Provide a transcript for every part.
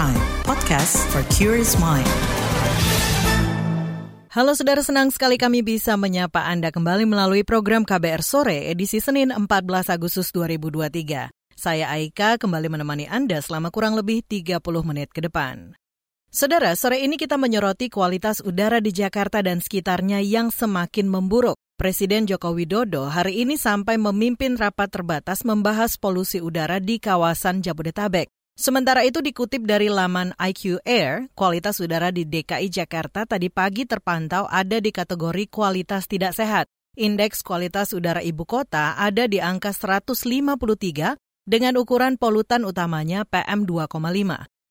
Prime, podcast for curious mind. Halo saudara, senang sekali kami bisa menyapa Anda kembali melalui program KBR Sore edisi Senin 14 Agustus 2023. Saya Aika kembali menemani Anda selama kurang lebih 30 menit ke depan. Saudara, sore ini kita menyoroti kualitas udara di Jakarta dan sekitarnya yang semakin memburuk. Presiden Joko Widodo hari ini sampai memimpin rapat terbatas membahas polusi udara di kawasan Jabodetabek. Sementara itu dikutip dari laman IQ Air, kualitas udara di DKI Jakarta tadi pagi terpantau ada di kategori kualitas tidak sehat. Indeks kualitas udara ibu kota ada di angka 153 dengan ukuran polutan utamanya PM2,5.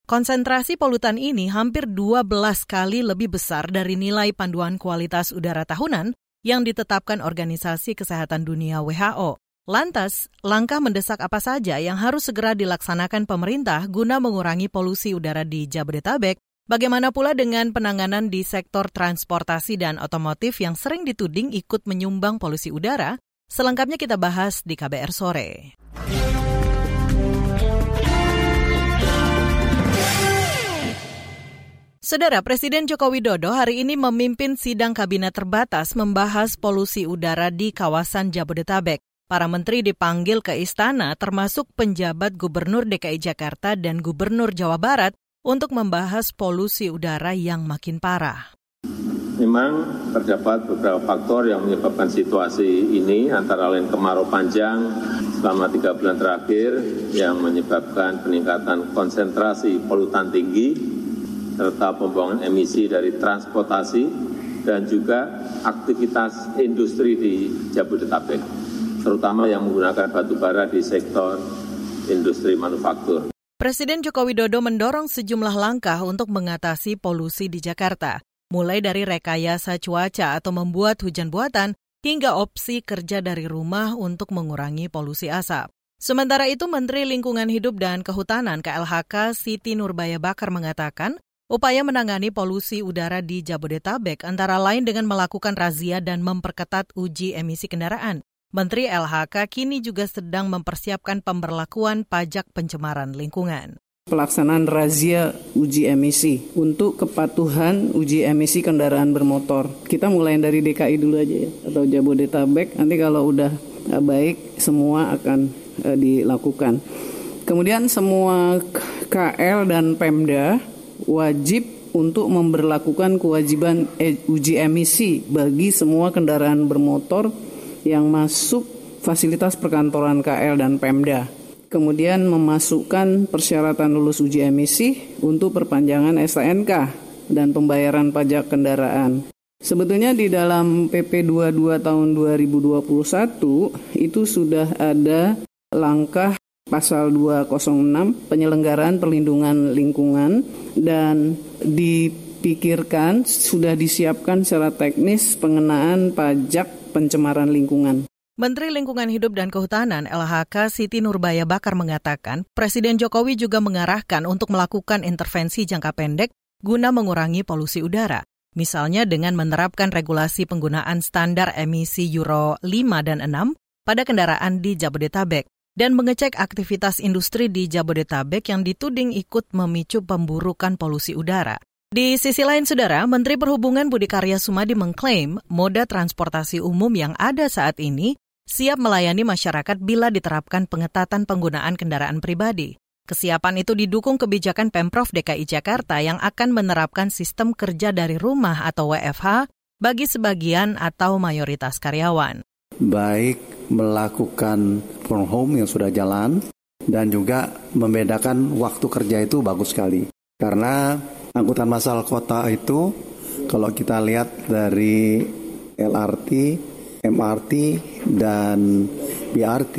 Konsentrasi polutan ini hampir 12 kali lebih besar dari nilai panduan kualitas udara tahunan yang ditetapkan Organisasi Kesehatan Dunia WHO. Lantas, langkah mendesak apa saja yang harus segera dilaksanakan pemerintah guna mengurangi polusi udara di Jabodetabek? Bagaimana pula dengan penanganan di sektor transportasi dan otomotif yang sering dituding ikut menyumbang polusi udara? Selengkapnya kita bahas di KBR sore. Saudara Presiden Joko Widodo hari ini memimpin sidang kabinet terbatas membahas polusi udara di kawasan Jabodetabek. Para menteri dipanggil ke istana termasuk penjabat Gubernur DKI Jakarta dan Gubernur Jawa Barat untuk membahas polusi udara yang makin parah. Memang terdapat beberapa faktor yang menyebabkan situasi ini antara lain kemarau panjang selama tiga bulan terakhir yang menyebabkan peningkatan konsentrasi polutan tinggi serta pembuangan emisi dari transportasi dan juga aktivitas industri di Jabodetabek, terutama yang menggunakan batu bara di sektor industri manufaktur. Presiden Joko Widodo mendorong sejumlah langkah untuk mengatasi polusi di Jakarta, mulai dari rekayasa cuaca atau membuat hujan buatan hingga opsi kerja dari rumah untuk mengurangi polusi asap. Sementara itu, Menteri Lingkungan Hidup dan Kehutanan KLHK Siti Nurbaya Bakar mengatakan, Upaya menangani polusi udara di Jabodetabek antara lain dengan melakukan razia dan memperketat uji emisi kendaraan. Menteri LHK kini juga sedang mempersiapkan pemberlakuan pajak pencemaran lingkungan pelaksanaan razia uji emisi untuk kepatuhan uji emisi kendaraan bermotor. Kita mulai dari DKI dulu aja ya atau Jabodetabek. Nanti kalau udah eh, baik semua akan uh, dilakukan. Kemudian semua KL dan Pemda wajib untuk memperlakukan kewajiban e, uji emisi bagi semua kendaraan bermotor yang masuk fasilitas perkantoran KL dan Pemda. Kemudian memasukkan persyaratan lulus uji emisi untuk perpanjangan STNK dan pembayaran pajak kendaraan. Sebetulnya di dalam PP 22 tahun 2021 itu sudah ada langkah pasal 206 penyelenggaraan perlindungan lingkungan dan dipikirkan sudah disiapkan secara teknis pengenaan pajak pencemaran lingkungan. Menteri Lingkungan Hidup dan Kehutanan LHK Siti Nurbaya Bakar mengatakan, Presiden Jokowi juga mengarahkan untuk melakukan intervensi jangka pendek guna mengurangi polusi udara. Misalnya dengan menerapkan regulasi penggunaan standar emisi Euro 5 dan 6 pada kendaraan di Jabodetabek dan mengecek aktivitas industri di Jabodetabek yang dituding ikut memicu pemburukan polusi udara. Di sisi lain, Saudara, Menteri Perhubungan Budi Karya Sumadi mengklaim moda transportasi umum yang ada saat ini siap melayani masyarakat bila diterapkan pengetatan penggunaan kendaraan pribadi. Kesiapan itu didukung kebijakan Pemprov DKI Jakarta yang akan menerapkan sistem kerja dari rumah atau WFH bagi sebagian atau mayoritas karyawan. Baik melakukan from home yang sudah jalan dan juga membedakan waktu kerja itu bagus sekali. Karena angkutan massal kota itu kalau kita lihat dari LRT, MRT dan BRT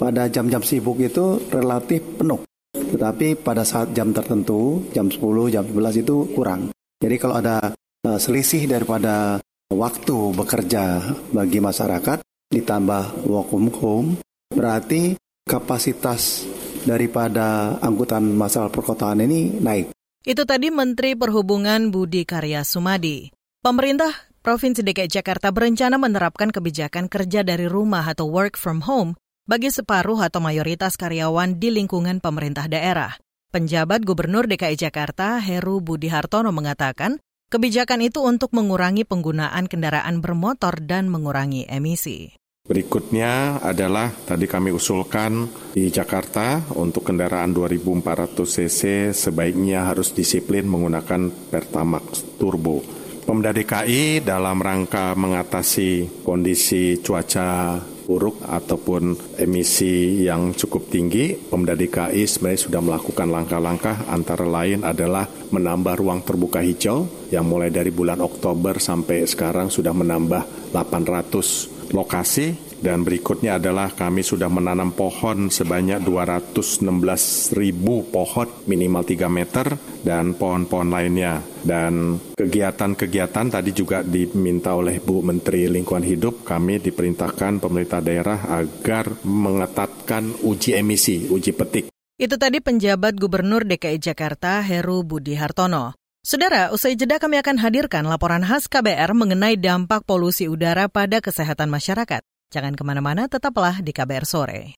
pada jam-jam sibuk itu relatif penuh. Tetapi pada saat jam tertentu, jam 10, jam 11 itu kurang. Jadi kalau ada uh, selisih daripada waktu bekerja bagi masyarakat, ditambah work from home, berarti kapasitas daripada angkutan massal perkotaan ini naik. Itu tadi Menteri Perhubungan Budi Karya Sumadi. Pemerintah Provinsi DKI Jakarta berencana menerapkan kebijakan kerja dari rumah atau work from home bagi separuh atau mayoritas karyawan di lingkungan pemerintah daerah. Penjabat Gubernur DKI Jakarta Heru Budi Hartono mengatakan, kebijakan itu untuk mengurangi penggunaan kendaraan bermotor dan mengurangi emisi. Berikutnya adalah tadi kami usulkan di Jakarta untuk kendaraan 2400 cc sebaiknya harus disiplin menggunakan Pertamax Turbo. Pemda DKI dalam rangka mengatasi kondisi cuaca buruk ataupun emisi yang cukup tinggi, Pemda DKI sebenarnya sudah melakukan langkah-langkah antara lain adalah menambah ruang terbuka hijau yang mulai dari bulan Oktober sampai sekarang sudah menambah 800 lokasi dan berikutnya adalah kami sudah menanam pohon sebanyak 216 ribu pohon minimal 3 meter dan pohon-pohon lainnya. Dan kegiatan-kegiatan tadi juga diminta oleh Bu Menteri Lingkungan Hidup, kami diperintahkan pemerintah daerah agar mengetatkan uji emisi, uji petik. Itu tadi penjabat Gubernur DKI Jakarta Heru Budi Hartono. Saudara, usai jeda kami akan hadirkan laporan khas KBR mengenai dampak polusi udara pada kesehatan masyarakat. Jangan ke mana-mana, tetaplah di KBR Sore.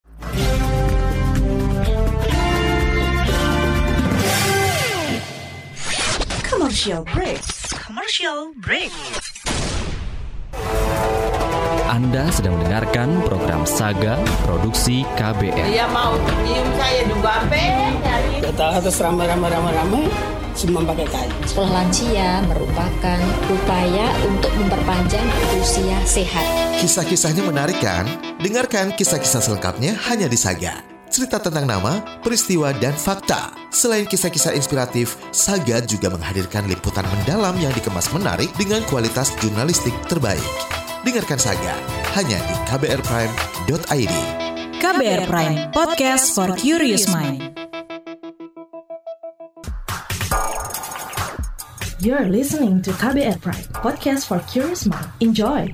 Commercial break. Commercial break. Anda sedang mendengarkan program Saga Produksi KBR. Dia mau nyium saya juga, apa? Kita harus ramai-ramai-ramai-ramai semua pakai kain. Sekolah lansia merupakan upaya untuk memperpanjang usia sehat. Kisah-kisahnya menarik kan? Dengarkan kisah-kisah selengkapnya hanya di Saga. Cerita tentang nama, peristiwa, dan fakta. Selain kisah-kisah inspiratif, Saga juga menghadirkan liputan mendalam yang dikemas menarik dengan kualitas jurnalistik terbaik. Dengarkan Saga hanya di kbrprime.id. KBR Prime, podcast for curious mind. You're listening to KBR Prime, podcast for curious mind. Enjoy!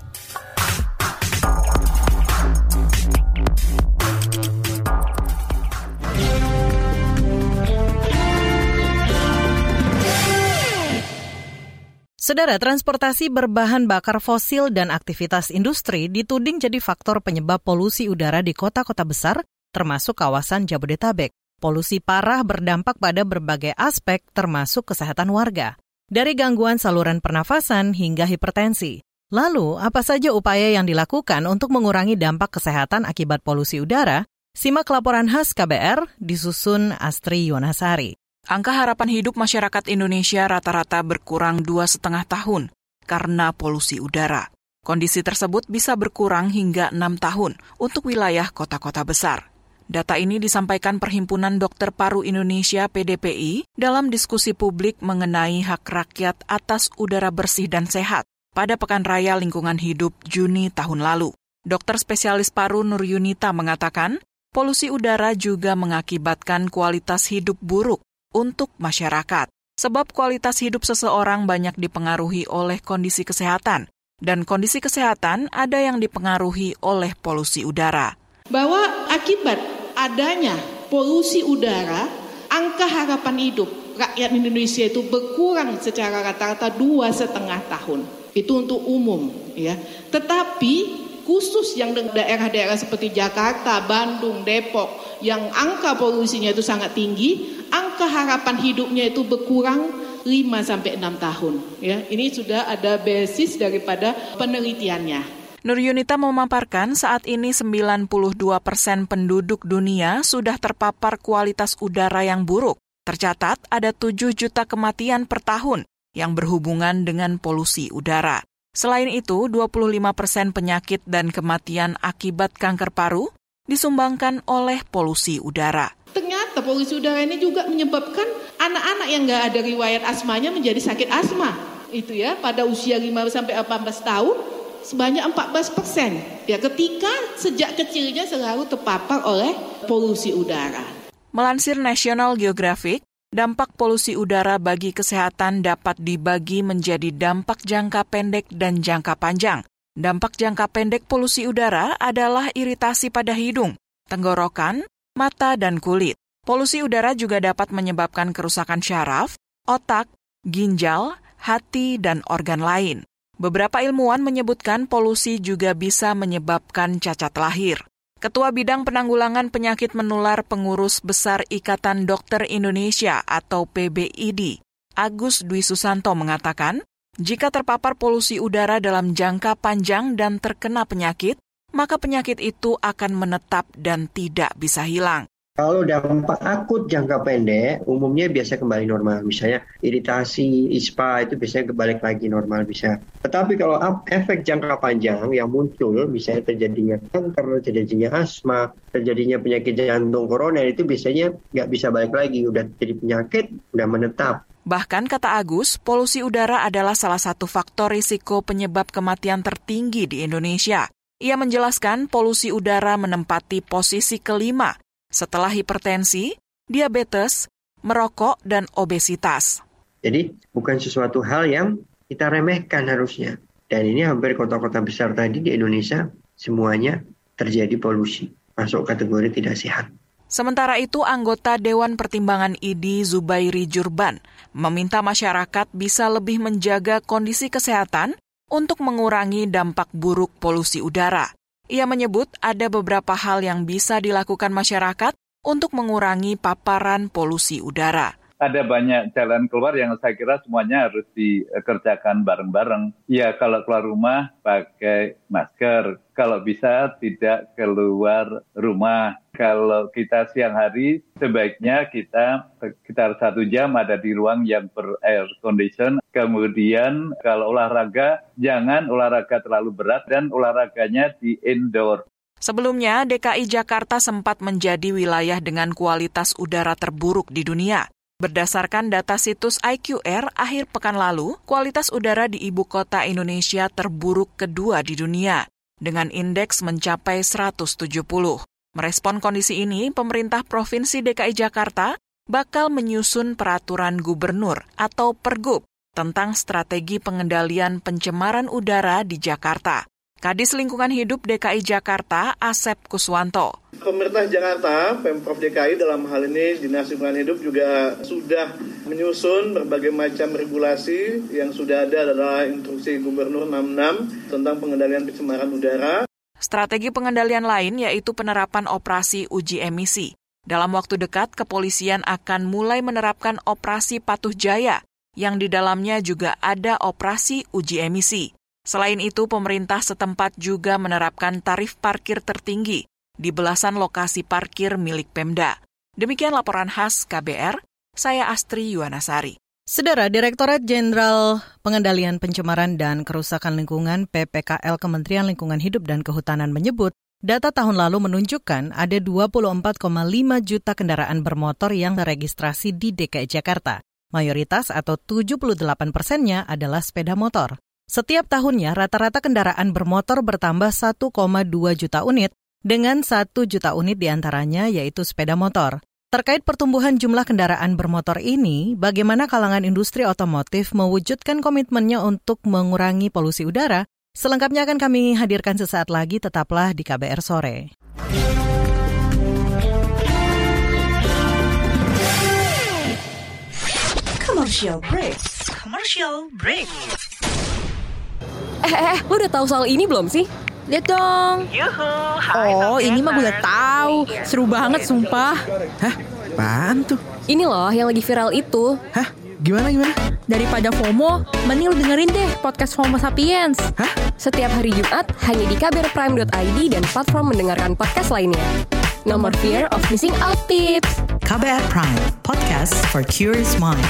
Saudara, transportasi berbahan bakar fosil dan aktivitas industri dituding jadi faktor penyebab polusi udara di kota-kota besar, termasuk kawasan Jabodetabek. Polusi parah berdampak pada berbagai aspek, termasuk kesehatan warga dari gangguan saluran pernafasan hingga hipertensi. Lalu, apa saja upaya yang dilakukan untuk mengurangi dampak kesehatan akibat polusi udara? Simak laporan khas KBR disusun Astri Yonasari. Angka harapan hidup masyarakat Indonesia rata-rata berkurang dua setengah tahun karena polusi udara. Kondisi tersebut bisa berkurang hingga enam tahun untuk wilayah kota-kota besar. Data ini disampaikan Perhimpunan Dokter Paru Indonesia PDPI dalam diskusi publik mengenai hak rakyat atas udara bersih dan sehat pada Pekan Raya Lingkungan Hidup Juni tahun lalu. Dokter spesialis paru Nur Yunita mengatakan, polusi udara juga mengakibatkan kualitas hidup buruk untuk masyarakat. Sebab kualitas hidup seseorang banyak dipengaruhi oleh kondisi kesehatan, dan kondisi kesehatan ada yang dipengaruhi oleh polusi udara. Bahwa akibat adanya polusi udara, angka harapan hidup rakyat Indonesia itu berkurang secara rata-rata dua setengah tahun. Itu untuk umum, ya. Tetapi khusus yang daerah-daerah seperti Jakarta, Bandung, Depok, yang angka polusinya itu sangat tinggi, angka harapan hidupnya itu berkurang 5 sampai 6 tahun. Ya, ini sudah ada basis daripada penelitiannya. Nur Yunita memaparkan saat ini 92 persen penduduk dunia sudah terpapar kualitas udara yang buruk. Tercatat ada 7 juta kematian per tahun yang berhubungan dengan polusi udara. Selain itu, 25 persen penyakit dan kematian akibat kanker paru disumbangkan oleh polusi udara. Ternyata polusi udara ini juga menyebabkan anak-anak yang nggak ada riwayat asmanya menjadi sakit asma. Itu ya, pada usia 5 sampai 18 tahun sebanyak 14 persen. Ya, ketika sejak kecilnya selalu terpapar oleh polusi udara. Melansir National Geographic, dampak polusi udara bagi kesehatan dapat dibagi menjadi dampak jangka pendek dan jangka panjang. Dampak jangka pendek polusi udara adalah iritasi pada hidung, tenggorokan, mata, dan kulit. Polusi udara juga dapat menyebabkan kerusakan syaraf, otak, ginjal, hati, dan organ lain. Beberapa ilmuwan menyebutkan polusi juga bisa menyebabkan cacat lahir. Ketua Bidang Penanggulangan Penyakit Menular Pengurus Besar Ikatan Dokter Indonesia atau PBID, Agus Dwi Susanto mengatakan, jika terpapar polusi udara dalam jangka panjang dan terkena penyakit, maka penyakit itu akan menetap dan tidak bisa hilang. Kalau dampak akut jangka pendek, umumnya biasa kembali normal. Misalnya iritasi, ispa itu biasanya kembali lagi normal bisa. Tetapi kalau efek jangka panjang yang muncul, misalnya terjadinya kanker, terjadinya asma, terjadinya penyakit jantung koroner itu biasanya nggak bisa balik lagi. Udah jadi penyakit, udah menetap. Bahkan kata Agus, polusi udara adalah salah satu faktor risiko penyebab kematian tertinggi di Indonesia. Ia menjelaskan polusi udara menempati posisi kelima setelah hipertensi, diabetes, merokok, dan obesitas. Jadi bukan sesuatu hal yang kita remehkan harusnya. Dan ini hampir kota-kota besar tadi di Indonesia semuanya terjadi polusi. Masuk kategori tidak sehat. Sementara itu, anggota Dewan Pertimbangan ID Zubairi Jurban meminta masyarakat bisa lebih menjaga kondisi kesehatan untuk mengurangi dampak buruk polusi udara. Ia menyebut ada beberapa hal yang bisa dilakukan masyarakat untuk mengurangi paparan polusi udara ada banyak jalan keluar yang saya kira semuanya harus dikerjakan bareng-bareng. Ya kalau keluar rumah pakai masker, kalau bisa tidak keluar rumah. Kalau kita siang hari sebaiknya kita sekitar satu jam ada di ruang yang ber air condition. Kemudian kalau olahraga jangan olahraga terlalu berat dan olahraganya di indoor. Sebelumnya, DKI Jakarta sempat menjadi wilayah dengan kualitas udara terburuk di dunia. Berdasarkan data situs IQR akhir pekan lalu, kualitas udara di ibu kota Indonesia terburuk kedua di dunia, dengan indeks mencapai 170. Merespon kondisi ini, pemerintah Provinsi DKI Jakarta bakal menyusun peraturan gubernur atau pergub tentang strategi pengendalian pencemaran udara di Jakarta. Kadis Lingkungan Hidup DKI Jakarta, Asep Kuswanto. Pemerintah Jakarta, Pemprov DKI dalam hal ini Dinas Lingkungan Hidup juga sudah menyusun berbagai macam regulasi yang sudah ada adalah instruksi Gubernur 66 tentang pengendalian pencemaran udara. Strategi pengendalian lain yaitu penerapan operasi uji emisi. Dalam waktu dekat, kepolisian akan mulai menerapkan operasi patuh jaya, yang di dalamnya juga ada operasi uji emisi. Selain itu, pemerintah setempat juga menerapkan tarif parkir tertinggi di belasan lokasi parkir milik Pemda. Demikian laporan khas KBR, saya Astri Yuwanasari. Saudara Direktorat Jenderal Pengendalian Pencemaran dan Kerusakan Lingkungan PPKL Kementerian Lingkungan Hidup dan Kehutanan menyebut, data tahun lalu menunjukkan ada 24,5 juta kendaraan bermotor yang teregistrasi di DKI Jakarta. Mayoritas atau 78 persennya adalah sepeda motor. Setiap tahunnya rata-rata kendaraan bermotor bertambah 1,2 juta unit, dengan 1 juta unit di antaranya yaitu sepeda motor. Terkait pertumbuhan jumlah kendaraan bermotor ini, bagaimana kalangan industri otomotif mewujudkan komitmennya untuk mengurangi polusi udara? Selengkapnya akan kami hadirkan sesaat lagi, tetaplah di KBR Sore. Commercial break. Commercial break. Eh, eh, eh, lo udah tahu soal ini belum sih? Lihat dong. Yuhu, oh, ini mah gue udah tahu. Seru banget, sumpah. Hah? Apaan tuh? Ini loh yang lagi viral itu. Hah? Gimana gimana? Daripada FOMO, mending lu dengerin deh podcast FOMO Sapiens. Hah? Setiap hari Jumat hanya di kbrprime.id dan platform mendengarkan podcast lainnya. No more fear of missing out tips. KBR Prime, podcast for curious mind.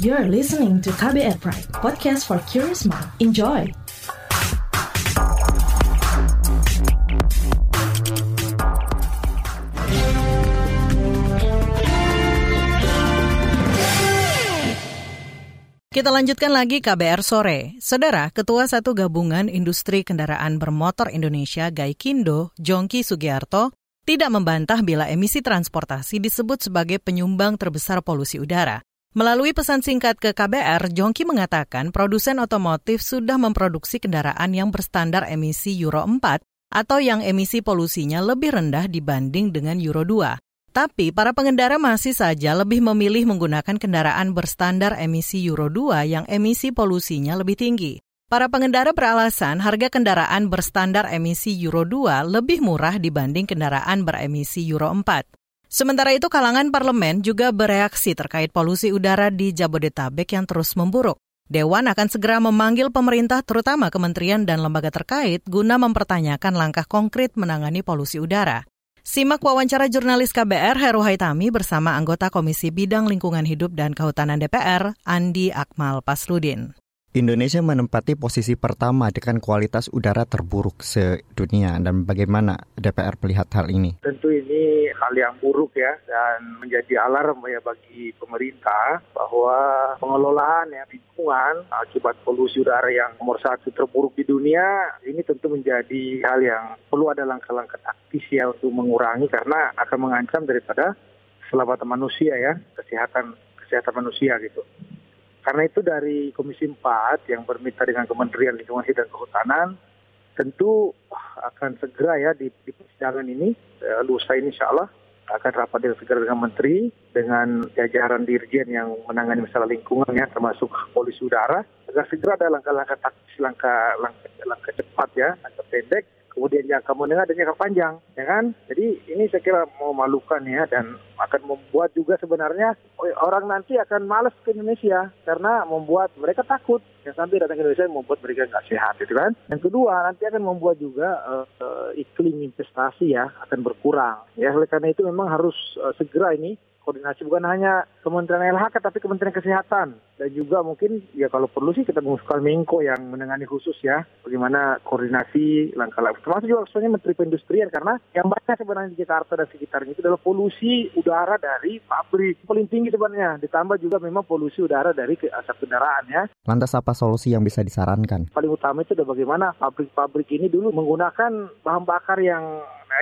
You're listening to KBR Pride, podcast for curious mind. Enjoy! Kita lanjutkan lagi KBR Sore. Saudara, Ketua Satu Gabungan Industri Kendaraan Bermotor Indonesia Gaikindo, Jongki Sugiarto, tidak membantah bila emisi transportasi disebut sebagai penyumbang terbesar polusi udara. Melalui pesan singkat ke KBR, Jongki mengatakan produsen otomotif sudah memproduksi kendaraan yang berstandar emisi Euro 4 atau yang emisi polusinya lebih rendah dibanding dengan Euro 2. Tapi para pengendara masih saja lebih memilih menggunakan kendaraan berstandar emisi Euro 2 yang emisi polusinya lebih tinggi. Para pengendara beralasan harga kendaraan berstandar emisi Euro 2 lebih murah dibanding kendaraan beremisi Euro 4. Sementara itu kalangan parlemen juga bereaksi terkait polusi udara di Jabodetabek yang terus memburuk. Dewan akan segera memanggil pemerintah terutama kementerian dan lembaga terkait guna mempertanyakan langkah konkret menangani polusi udara. Simak wawancara jurnalis KBR Heru Haitami bersama anggota Komisi Bidang Lingkungan Hidup dan Kehutanan DPR, Andi Akmal Pasrudin. Indonesia menempati posisi pertama dengan kualitas udara terburuk sedunia dan bagaimana DPR melihat hal ini? Tentu ini hal yang buruk ya dan menjadi alarm ya bagi pemerintah bahwa pengelolaan ya lingkungan akibat polusi udara yang nomor satu terburuk di dunia ini tentu menjadi hal yang perlu ada langkah-langkah taktis ya untuk mengurangi karena akan mengancam daripada keselamatan manusia ya kesehatan kesehatan manusia gitu. Karena itu dari Komisi 4 yang bermitra dengan Kementerian Lingkungan Hidup dan Kehutanan tentu akan segera ya di, di persidangan ini uh, lusa ini insya Allah akan rapat dengan segera dengan Menteri dengan jajaran Dirjen yang menangani masalah lingkungan ya termasuk polisi udara. Agar segera ada langkah-langkah taktis langkah langkah langkah cepat ya langkah pendek kemudian jangka menengah dan jangka panjang, ya kan? Jadi ini saya kira memalukan ya dan akan membuat juga sebenarnya orang nanti akan malas ke Indonesia karena membuat mereka takut yang sampai datang ke Indonesia membuat mereka nggak sehat, gitu kan? Yang kedua nanti akan membuat juga uh, uh, iklim investasi ya akan berkurang. Ya oleh karena itu memang harus uh, segera ini koordinasi bukan hanya Kementerian LHK tapi Kementerian Kesehatan dan juga mungkin ya kalau perlu sih kita mengusulkan Menko yang menangani khusus ya bagaimana koordinasi langkah-langkah termasuk juga sebenarnya Menteri Perindustrian karena yang banyak sebenarnya di Jakarta dan sekitarnya itu adalah polusi udara dari pabrik paling tinggi sebenarnya ditambah juga memang polusi udara dari asap kendaraan ya. Lantas apa solusi yang bisa disarankan? Paling utama itu adalah bagaimana pabrik-pabrik ini dulu menggunakan bahan bakar yang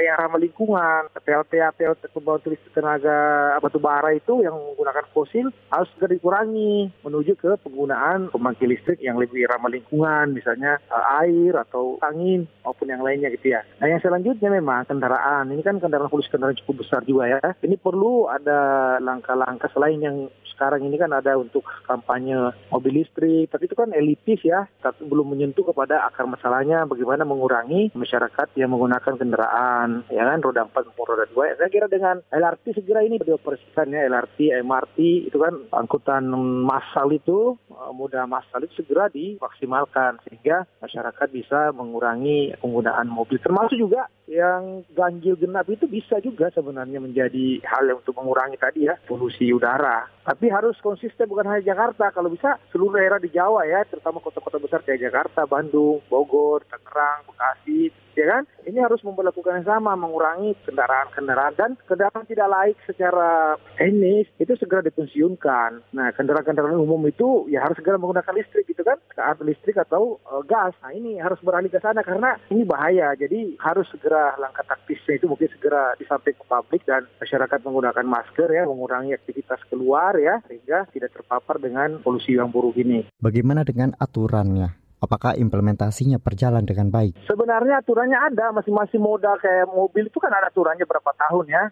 yang ramah lingkungan, PLTA, PLT pembangkit listrik tenaga batu bara itu yang menggunakan fosil harus segera dikurangi menuju ke penggunaan pembangkit listrik yang lebih ramah lingkungan, misalnya uh, air atau angin maupun yang lainnya gitu ya. Nah yang selanjutnya memang kendaraan, ini kan kendaraan polusi kendaraan cukup besar juga ya. Ini perlu ada langkah-langkah selain yang sekarang ini kan ada untuk kampanye mobil listrik, tapi itu kan elitis ya, tapi belum menyentuh kepada akar masalahnya bagaimana mengurangi masyarakat yang menggunakan kendaraan, ya kan roda 4 maupun roda 2. Saya kira dengan LRT segera ini dioperasikan ya, LRT, MRT itu kan angkutan massal itu, eh, mudah massal itu segera dimaksimalkan sehingga masyarakat bisa mengurangi penggunaan mobil termasuk juga yang ganjil genap itu bisa juga sebenarnya menjadi hal yang untuk mengurangi tadi ya polusi udara. Tapi harus konsisten bukan hanya Jakarta, kalau bisa seluruh daerah di Jawa ya, terutama kota-kota besar kayak Jakarta, Bandung, Bogor, Tangerang, Bekasi, ya kan? Ini harus memperlakukan yang sama, mengurangi kendaraan-kendaraan dan kendaraan tidak laik secara teknis itu segera dipensiunkan. Nah, kendaraan-kendaraan umum itu ya harus segera menggunakan listrik gitu kan, atau listrik atau uh, gas. Nah, ini harus beralih ke sana karena ini bahaya. Jadi harus segera langkah taktisnya itu mungkin segera disampaikan ke publik dan masyarakat menggunakan masker ya, mengurangi aktivitas keluar ya sehingga tidak terpapar dengan polusi yang buruk ini. Bagaimana dengan aturannya? Apakah implementasinya berjalan dengan baik? Sebenarnya aturannya ada, masing-masing moda kayak mobil itu kan ada aturannya berapa tahun ya,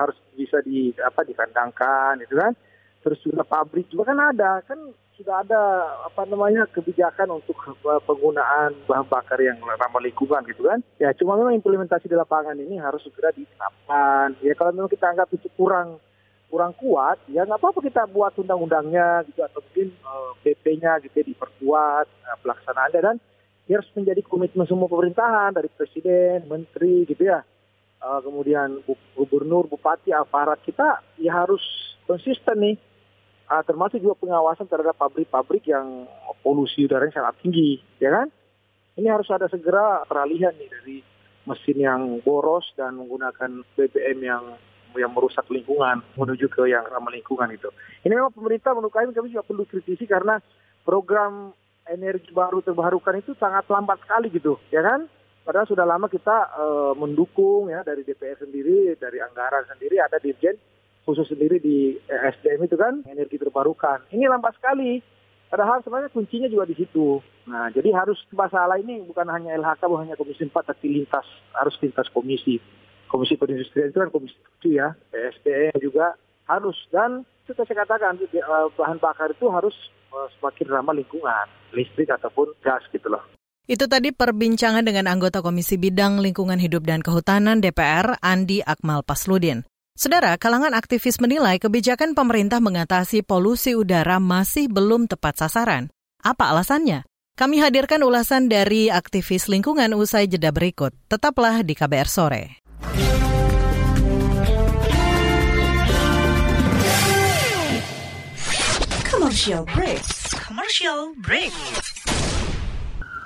harus bisa di apa dikandangkan, itu kan. Terus juga pabrik juga kan ada, kan sudah ada apa namanya kebijakan untuk penggunaan bahan bakar yang ramah lingkungan gitu kan. Ya cuma memang implementasi di lapangan ini harus segera diterapkan. Ya kalau memang kita anggap itu kurang kurang kuat, ya nggak apa-apa kita buat undang-undangnya gitu atau mungkin PP-nya gitu ya, diperkuat uh, pelaksanaannya dan ya harus menjadi komitmen semua pemerintahan dari presiden, menteri gitu ya. Uh, kemudian gubernur, bupati, aparat kita ya harus konsisten nih. Uh, termasuk juga pengawasan terhadap pabrik-pabrik yang polusi udaranya sangat tinggi, ya kan? Ini harus ada segera peralihan nih dari mesin yang boros dan menggunakan BBM yang yang merusak lingkungan menuju ke yang ramah lingkungan itu. Ini memang pemerintah menurut kami kami juga perlu kritisi karena program energi baru terbarukan itu sangat lambat sekali gitu, ya kan? Padahal sudah lama kita uh, mendukung ya dari DPR sendiri, dari anggaran sendiri ada dirjen khusus sendiri di SDM itu kan energi terbarukan. Ini lambat sekali. Padahal sebenarnya kuncinya juga di situ. Nah, jadi harus masalah ini bukan hanya LHK, bukan hanya Komisi 4, tapi lintas, harus lintas komisi. Komisi Perindustrian itu kan komisi ya, PSDE juga harus dan itu saya katakan bahan bakar itu harus uh, semakin ramah lingkungan, listrik ataupun gas gitu loh. Itu tadi perbincangan dengan anggota Komisi Bidang Lingkungan Hidup dan Kehutanan DPR, Andi Akmal Pasludin. Saudara, kalangan aktivis menilai kebijakan pemerintah mengatasi polusi udara masih belum tepat sasaran. Apa alasannya? Kami hadirkan ulasan dari aktivis lingkungan usai jeda berikut. Tetaplah di KBR Sore. Commercial break. Commercial break.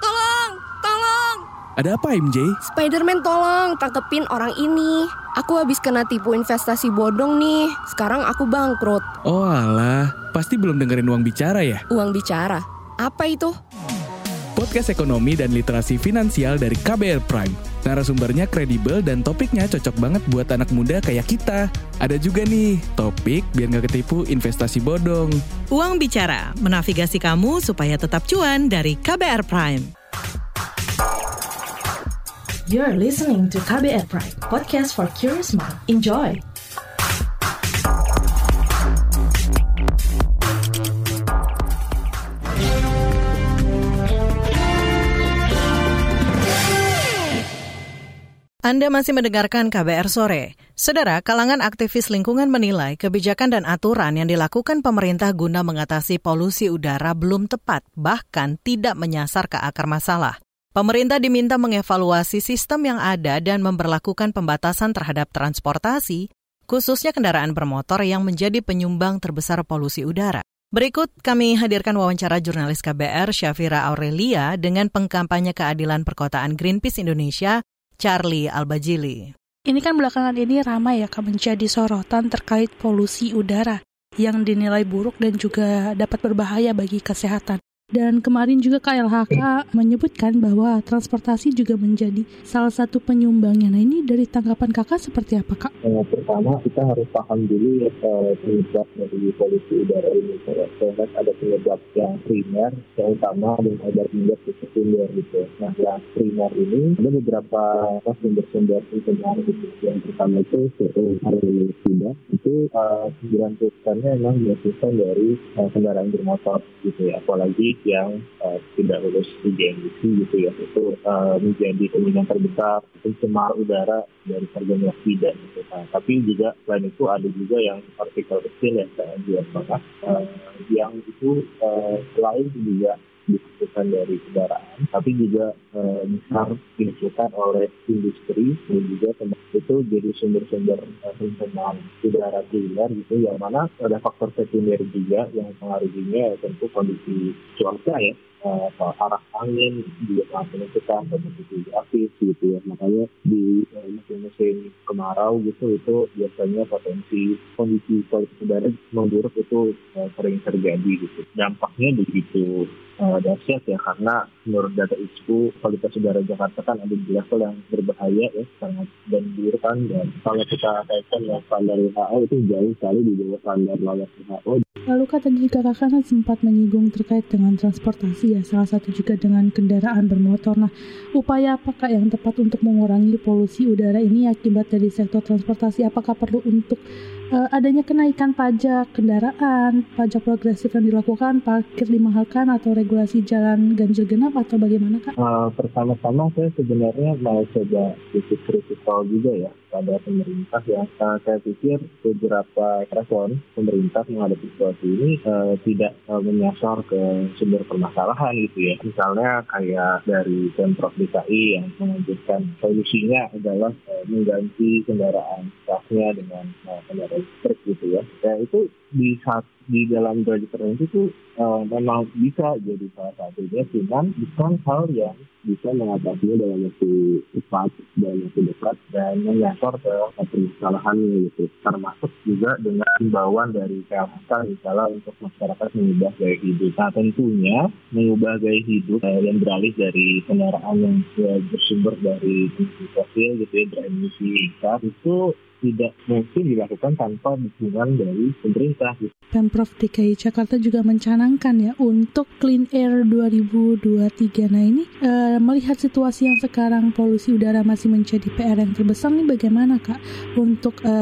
Tolong, tolong. Ada apa MJ? Spiderman tolong tangkepin orang ini. Aku habis kena tipu investasi bodong nih. Sekarang aku bangkrut. Oh alah, pasti belum dengerin uang bicara ya? Uang bicara? Apa itu? Podcast ekonomi dan literasi finansial dari KBR Prime. Narasumbernya kredibel dan topiknya cocok banget buat anak muda kayak kita. Ada juga nih, topik biar nggak ketipu investasi bodong. Uang Bicara, menavigasi kamu supaya tetap cuan dari KBR Prime. You're listening to KBR Prime, podcast for curious mind. Enjoy! Anda masih mendengarkan KBR Sore. Saudara, kalangan aktivis lingkungan menilai kebijakan dan aturan yang dilakukan pemerintah guna mengatasi polusi udara belum tepat, bahkan tidak menyasar ke akar masalah. Pemerintah diminta mengevaluasi sistem yang ada dan memperlakukan pembatasan terhadap transportasi, khususnya kendaraan bermotor yang menjadi penyumbang terbesar polusi udara. Berikut kami hadirkan wawancara jurnalis KBR Syafira Aurelia dengan pengkampanye keadilan perkotaan Greenpeace Indonesia, Charlie Albajili. Ini kan belakangan ini ramai ya menjadi sorotan terkait polusi udara yang dinilai buruk dan juga dapat berbahaya bagi kesehatan. Dan kemarin juga KLHK menyebutkan bahwa transportasi juga menjadi salah satu penyumbangnya. Nah ini dari tanggapan kakak seperti apa kak? Yang pertama kita harus paham dulu ya penyebab dari polusi udara ini. Lihat ada penyebab yang primer, yang utama dan ada penyebab sekunder gitu. Nah yang primer ini ada beberapa sumber-sumber pencemaran gitu. Yang pertama itu CO2 itu uh, 90 persennya memang dihasilkan dari uh, kendaraan bermotor gitu ya. Apalagi yang uh, tidak lulus uji emisi gitu ya itu uh, menjadi kemungkinan terbesar pencemar udara dari harga dioksida gitu. Nah, tapi juga selain itu ada juga yang partikel kecil ya kayak biasa uh, yang itu uh, selain juga dihasilkan dari kendaraan, tapi juga uh, besar dihasilkan oleh industri dan juga itu jadi sumber-sumber pencemaran udara primer gitu, yang mana ada faktor sekunder juga yang mengaruhinya tentu kondisi cuaca ya uh, arah angin juga sangat menentukan potensi aktif gitu ya. Makanya di musim-musim kemarau gitu itu biasanya potensi kondisi kualitas udara memburuk itu uh, sering terjadi gitu. Dampaknya begitu uh, dahsyat ya karena menurut data ISPU kualitas udara Jakarta kan ada di level yang berbahaya ya sangat dan buruk kan. Dan kalau kita kaitkan dengan standar WHO itu jauh sekali di bawah standar layak WHO. Lalu kata tadi kakak kan sempat menyinggung terkait dengan transportasi ya salah satu juga dengan kendaraan bermotor. Nah upaya apakah yang tepat untuk mengurangi polusi udara ini akibat dari sektor transportasi? Apakah perlu untuk uh, adanya kenaikan pajak kendaraan, pajak progresif yang dilakukan, parkir dimahalkan atau regulasi jalan ganjil genap atau bagaimana kak? Uh, pertama-tama saya sebenarnya mau coba sedikit kritikal juga ya pada pemerintah ya. Uh, saya pikir beberapa respon pemerintah menghadapi situasi ini uh, tidak uh, menyasar ke sumber permasalahan gitu ya. Misalnya kayak dari Pemprov DKI yang mengajukan solusinya adalah uh, mengganti kendaraan gasnya dengan uh, kendaraan listrik gitu ya. Ya itu di saat di dalam derajat tertentu itu uh, memang bisa jadi salah satunya, cuman bukan hal yang bisa mengatasinya dalam waktu cepat, dalam waktu dekat, dan menyasar ke permasalahannya gitu. Termasuk juga dengan himbauan dari KLHK misalnya untuk masyarakat mengubah gaya hidup. Nah tentunya mengubah gaya hidup uh, yang beralih dari kendaraan yang uh, bersumber dari fosil gitu ya, beremisi besar itu tidak mungkin dilakukan tanpa dukungan dari pemerintah. Pemprov DKI Jakarta juga mencanangkan ya untuk Clean Air 2023. Nah ini e, melihat situasi yang sekarang polusi udara masih menjadi PR yang terbesar nih bagaimana kak untuk e,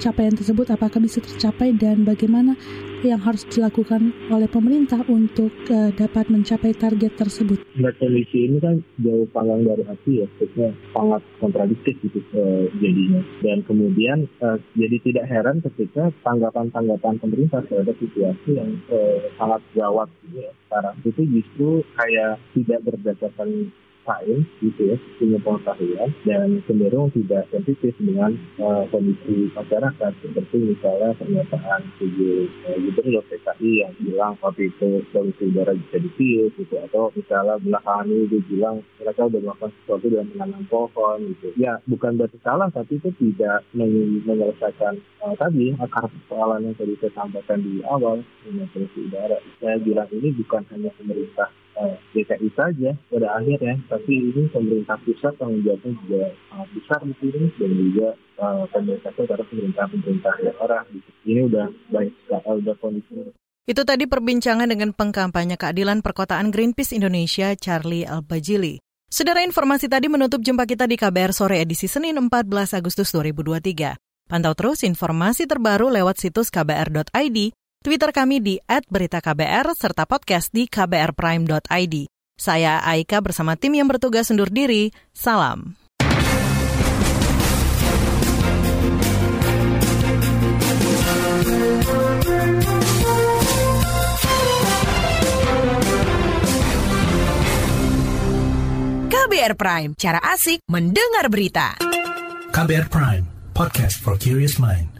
capaian tersebut apakah bisa tercapai dan bagaimana yang harus dilakukan oleh pemerintah untuk uh, dapat mencapai target tersebut? Nah, kondisi ini kan jauh panggang dari hati ya, maksudnya sangat kontradiktif gitu uh, jadinya. Dan kemudian uh, jadi tidak heran ketika tanggapan-tanggapan pemerintah terhadap situasi yang uh, sangat gawat gitu ya sekarang itu justru kayak tidak berdasarkan sains gitu ya punya pengetahuan dan cenderung tidak sensitif dengan uh, kondisi masyarakat seperti misalnya pernyataan tujuh uh, gubernur PKI yang bilang waktu itu polusi udara bisa ditiup gitu atau misalnya belakangan dia bilang mereka udah melakukan sesuatu dengan menanam pohon gitu. Ya bukan berarti salah tapi itu tidak menyelesaikan uh, tadi akar persoalan yang tadi saya sampaikan di awal dengan polusi udara. Saya bilang ini bukan hanya pemerintah DKI saja pada akhirnya, tapi ini pemerintah pusat tanggung jawabnya juga sangat besar di sini dan juga uh, pemerintah karena pemerintah-pemerintah daerah. Gitu. Ini udah baik sekali, udah kondisi. Itu tadi perbincangan dengan pengkampanye keadilan perkotaan Greenpeace Indonesia, Charlie Albajili. Saudara informasi tadi menutup jumpa kita di KBR Sore edisi Senin 14 Agustus 2023. Pantau terus informasi terbaru lewat situs kbr.id Twitter kami di @beritaKBR serta podcast di kbrprime.id. Saya Aika bersama tim yang bertugas undur diri. Salam. KBR Prime, cara asik mendengar berita. KBR Prime, podcast for curious mind.